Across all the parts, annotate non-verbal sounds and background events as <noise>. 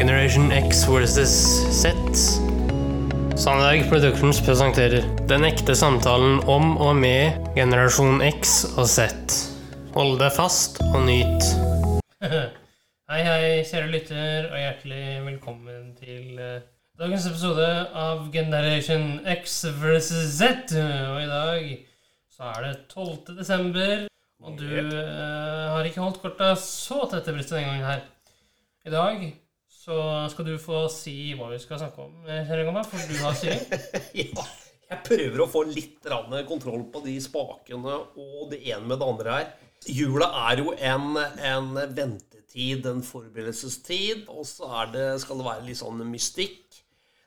Generation X versus Z. Sandberg Productions presenterer Den ekte samtalen om og med generasjon X og Z. Hold deg fast og nyt. <laughs> hei, hei, kjære lytter, og hjertelig velkommen til eh, dagens episode av Generation X versus Z. Og i dag så er det 12. desember, og du uh, har ikke holdt korta så tette brystet denne gangen her. I dag så skal du få si hva vi skal snakke om, eh, kjære gamma, for du har styring. <laughs> Ja, jeg prøver å få litt kontroll på de spakene og det ene med det andre her. Jula er jo en, en ventetid, en forberedelsestid, og så er det, skal det være litt sånn mystikk.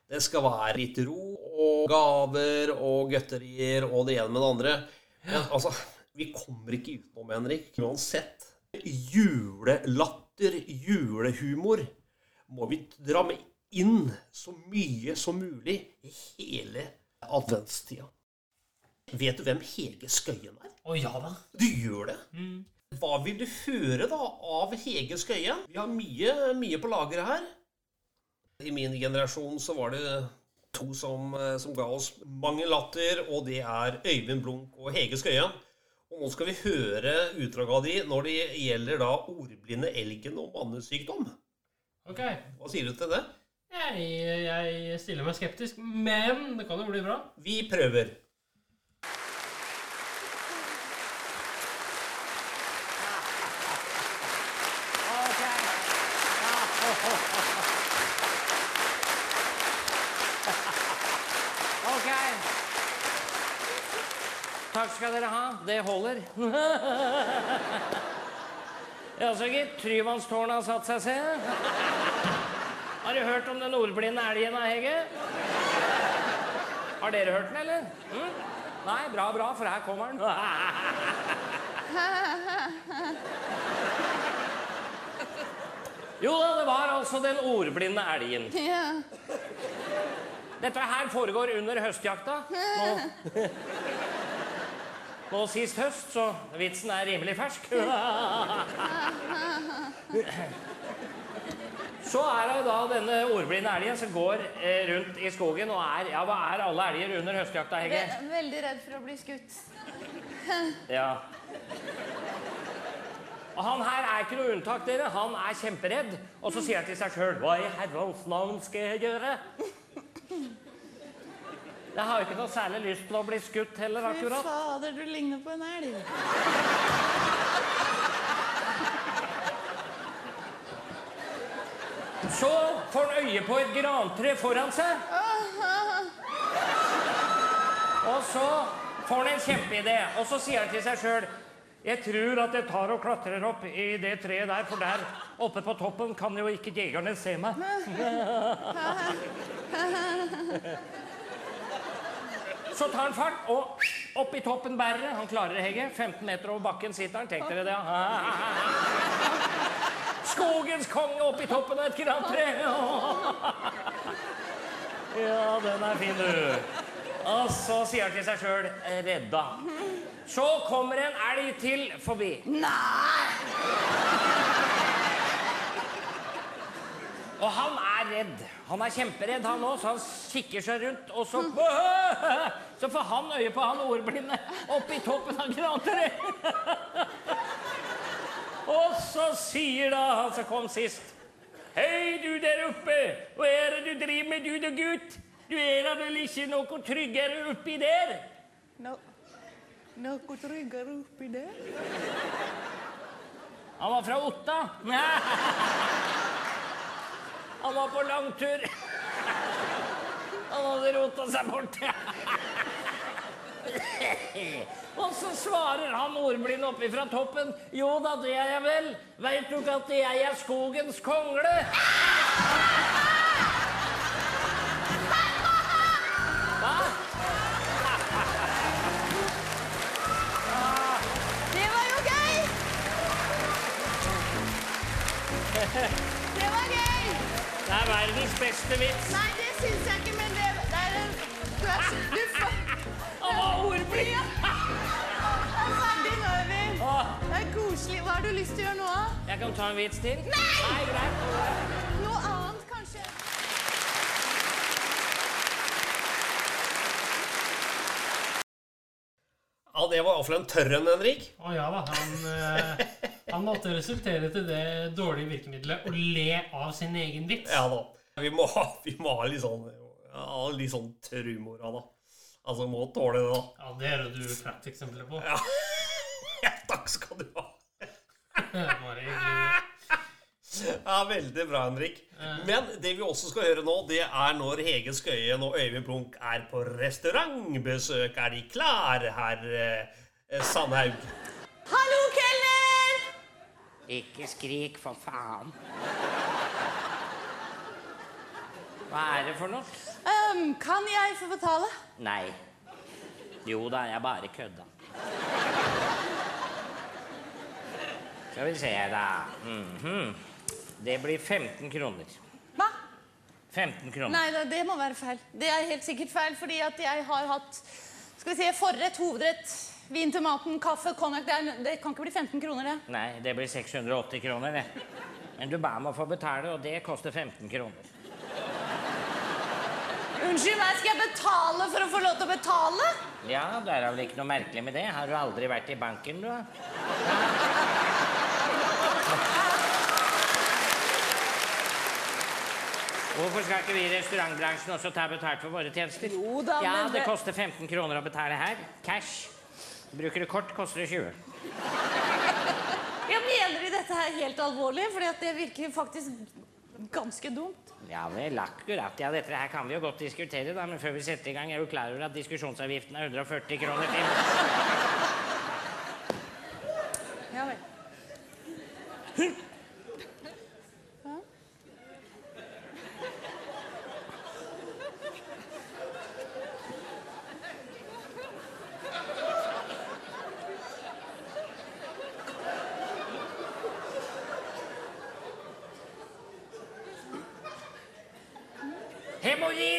Det skal være litt ro og gaver og gøtterier og det ene med det andre. Men altså, vi kommer ikke utenom, Henrik. Uansett. Julelatter, julehumor, må vi dra med inn så mye som mulig i hele adventstida. Vet du hvem Hege Skøyen er? Å ja da. Du gjør det? Hva vil du høre da av Hege Skøyen? Vi har mye, mye på lageret her. I min generasjon så var det to som, eh, som ga oss mange latter, og det er Øyvind Blunk og Hege Skøyen. Og nå skal vi høre utdrag av de når det gjelder da ordblinde elgen og mannesykdom. Ok. Hva sier du til det? Jeg, jeg stiller meg skeptisk, men det kan jo bli bra. Vi prøver. Takk skal dere ha. Det holder. <laughs> Ja, så gitt. Tryvannstårnet har satt seg, se. Har du hørt om den ordblinde elgen, da, Hege? Har dere hørt den, eller? Mm? Nei, bra, bra, for her kommer den. Jo da, det var altså den ordblinde elgen. Ja. Dette her foregår under høstjakta. Nå, nå sist høst, så vitsen er rimelig fersk. <laughs> Så er det da denne ordblinde elgen som går eh, rundt i skogen og er Ja, hva er alle elger under høstjakta, Hege? Veldig redd for å bli skutt. <laughs> Ja. Og han her er ikke noe unntak, dere. Han er kjemperedd. Og så sier han til seg sjøl Hva i herrens navn skal jeg gjøre? Jeg har ikke noe særlig lyst til å bli skutt heller, akkurat. Fy fader, du ligner på en elg. Så får han øye på et grantre foran seg. Og så får han en kjempeidé. Og så sier han til seg sjøl Jeg tror at jeg tar og klatrer opp i det treet der, for der oppe på toppen kan jo ikke jegerne se meg. <laughs> <laughs> <laughs> Så tar han fart, og opp i toppen bærer det. Han klarer det, Hege. 15 meter over bakken sitter han. Tenk dere det. Skogens konge opp i toppen av et grantre. <laughs> Ja, den er fin, du. Og så sier han til seg sjøl 'redda'. Så kommer en elg til forbi. Og han er redd. Han er kjemperedd, han òg, så han kikker seg rundt, og så <laughs> Så får han øye på han ordblinde oppi toppen av grantreet. <laughs> Og så sier da han som kom sist Hei, du der oppe. Hva er det du driver med, du da, gutt? Du er da vel ikke noe tryggere oppi der? No, noe tryggere oppi der? Han var fra Otta. <laughs> Han var på langtur. Han hadde rota seg bort. Og så svarer han ordblind oppi fra toppen. Jo da, det er jeg vel. Veit du ikke at jeg er skogens kongle? Det er verdens beste vits. Nei, det syns jeg ikke, men det, det er en Du er Å, ordblid! Ja. Ferdig nå, Øyvind. Det er koselig. Hva har du lyst til å gjøre nå, da? Jeg kan ta en vits til. Nei! Nei. Noe annet, kanskje? Ja, det var iallfall en tørr en, Henrik. Å ja da. Han eh, <laughs> han måtte resultere til det dårlige virkemidlet å le av sin egen vits. Ja da. Vi må ha, vi må ha litt sånn ja, litt sånn trumor av det. Altså, må tåle det, da. Ja, det er det du prakteksempler på. Ja. <laughs> ja, takk skal du ha. <laughs> Bare. Ja, Veldig bra, Henrik. Men det vi også skal høre nå, det er når Hege Skøyen og Øyvind Plunk er på restaurantbesøk. Er de klare, herr eh, Sandhaug? Hallo! Ikke skrik, for faen. Hva er det for noe? Um, kan jeg få betale? Nei. Jo da, jeg bare kødda. Skal vi se, da. Mhm. Det blir 15 kroner. Hva? 15 kroner. Nei, det må være feil. Det er helt sikkert feil, fordi at jeg har hatt skal vi si, forrett, hovedrett, vin til maten, kaffe, konjakk. Det, er- det kan ikke bli 15 kroner, det. Nei, det blir 680 kroner, det. Men du ba meg å få betale, og det koster 15 kroner. Unnskyld meg, skal jeg betale for å få lov til å betale? Ja, det er da vel ikke noe merkelig med det. Har du aldri vært i banken, du? da? Hvorfor skal ikke vi i restaurantbransjen også ta betalt for våre tjenester? Jo da, ja, men det det- koster 15 kroner å betale her. Cash. Bruker du kort, koster det 20. Jeg mener de dette her helt alvorlig, For det virker faktisk ganske dumt. Ja vel, akkurat. Ja, dette her kan vi jo godt diskutere, da, men før vi setter i gang, er du klar over at diskusjonsavgiften er 140 kroner til? Ja vel.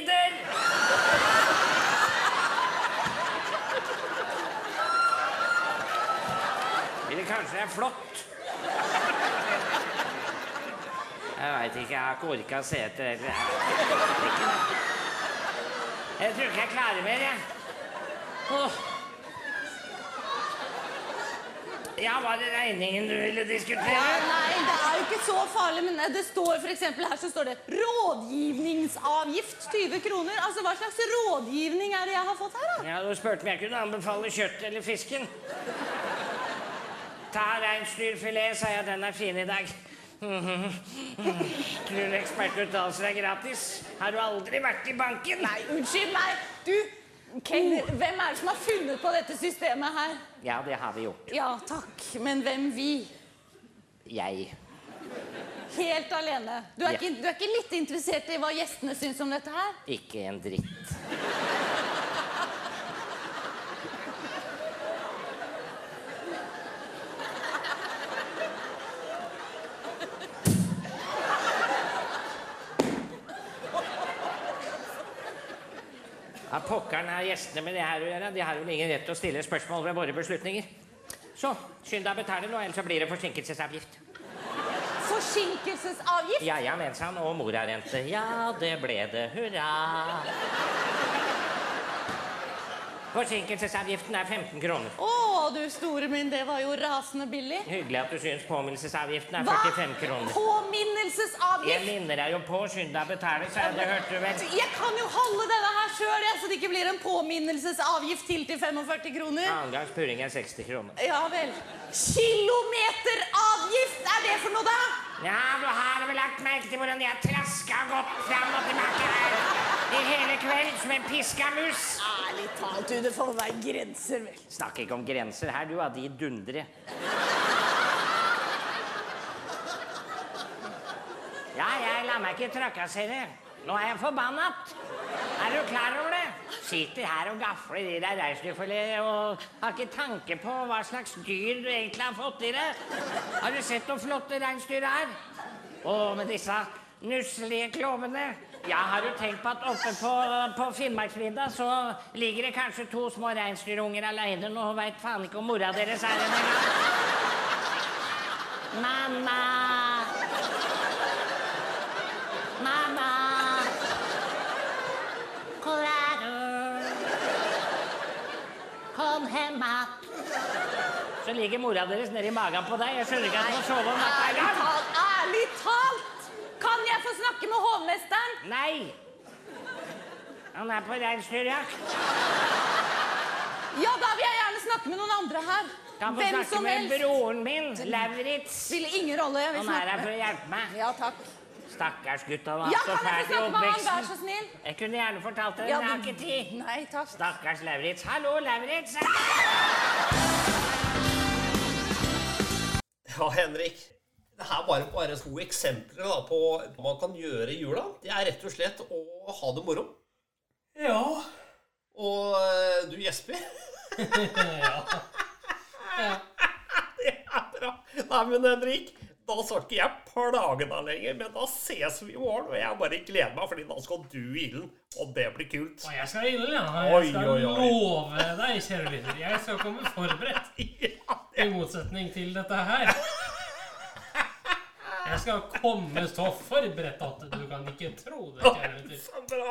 Hemoroider! Eller kanskje det er flott? Jeg veit ikke. Jeg har ikke orka å se etter det. Jeg tror ikke jeg klarer mer, jeg. Åh. Ja, var det regningen du ville diskutere? Ja, nei, det er jo ikke så farlig, men det står for her så står det rådgivningsavgift 20 kroner. Altså, hva slags rådgivning er det jeg har fått her, da? Ja, Du spurte om jeg kunne anbefale kjøtt eller fisken. Ta reinsdyrfilet, sa jeg. Den er fin i dag. Tror ekspertuttalelser er gratis? Har du aldri vært i banken? Nei, unnskyld meg. Du, Kelner, hvem er det som har funnet på dette systemet her? Ja, det har vi gjort. Ja, takk, men hvem vi? Jeg. Helt alene. Du er, Ja. ikke, du er ikke litt interessert i hva gjestene syns om dette her? Ikke en dritt. Ja, pokkeren er gjestene med det her å gjøre. De har vel ingen rett til å stille spørsmål ved våre beslutninger. Så, skynd deg å betale nå, ellers så blir det forsinkelsesavgift. Forsinkelsesavgift? Ja, ja, mens han og morarente. Ja, det ble det. Hurra. Forsinkelsesavgiften er 15 kroner. Å, du store min, det var jo rasende billig. Hyggelig at du syns påminnelsesavgiften er Hva? 45 kroner. Jeg Påminnelsesavgift? minner deg jo på, skynd deg å betale, så det hørte du vel. Jeg kan jo holde denne her sjøl, så det ikke blir en påminnelsesavgift til til 45 kroner. Annengangs purring er 60 kroner. Ja vel. Kilometeravgift, er det for noe, da? Ja, du har vel lagt merke til hvordan jeg traska godt fram og tilbake her i hele kveld som en piska mus. Ærlig talt, du, det får være grenser, vel. Snakk ikke om grenser her, du, av de dundre. Ja, jeg lar meg ikke trakassere. Nå er jeg forbannet. Er du klar over det? Sitter her og gafler i deg reinsdyrfilet og har ikke tanke på hva slags dyr du egentlig har fått i deg. Har du sett hvor flotte reinsdyr er? Å, med disse nusselige klovene. Ja, har du tenkt på at oppe på, på Finnmarksvidda så ligger det kanskje to små reinsdyrunger aleine nå og veit faen ikke om mora deres er her engang? Mamma! Mamma! Hvor er du? Kom hem att så ligger mora deres nedi magen på deg. Jeg skjønner ikke at du får sove om natta engang. talt, ærlig talt! Kan jeg få snakke? Nei. Han er på reinsdyrjakt. Ja, da vil jeg gjerne snakke med noen andre her. Kan få Hvem snakke som med helst. broren min, Lauritz. Spiller ingen rolle. Jeg vil Han er her for å hjelpe meg. Ja, takk. Stakkars gutt, han har Ja, hatt så kan jeg fælt få snakke med han, vær oppveksten. så snill? Jeg kunne gjerne fortalt dere, Ja, men jeg har det- ikke tid. Nei, takk. Stakkars Lauritz. Hallo, Lauritz. Ja, Henrik. Det her var bare to eksempler da, på hva man kan gjøre i jula. Det er rett og slett å ha det moro. Ja. Og eh, du gjesper. <laughs> ja. <laughs> Det er bra. Nei, men Henrik, da skal ikke jeg plage deg lenger, men da ses vi i morgen. Og jeg bare gleder meg, fordi da skal du i ilden, og det blir kult. Og jeg skal ilden ja. Oi, Jeg skal oi, oi. love deg, kjære lytter, jeg skal komme forberedt. <laughs> I motsetning til dette her. Jeg skal komme så forberedt at du kan ikke tro det. Så bra.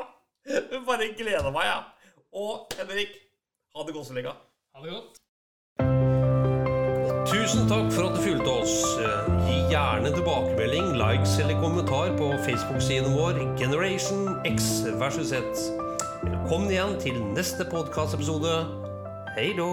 Jeg bare gleder meg, jeg. Ja. Og Henrik, ha det godt så lenge. Ha det godt. Tusen takk for at du fulgte oss. Gi gjerne tilbakemelding, likes eller kommentar på Facebook-siden vår Generation X versus Z. Velkommen igjen til neste podkastepisode. Hei då!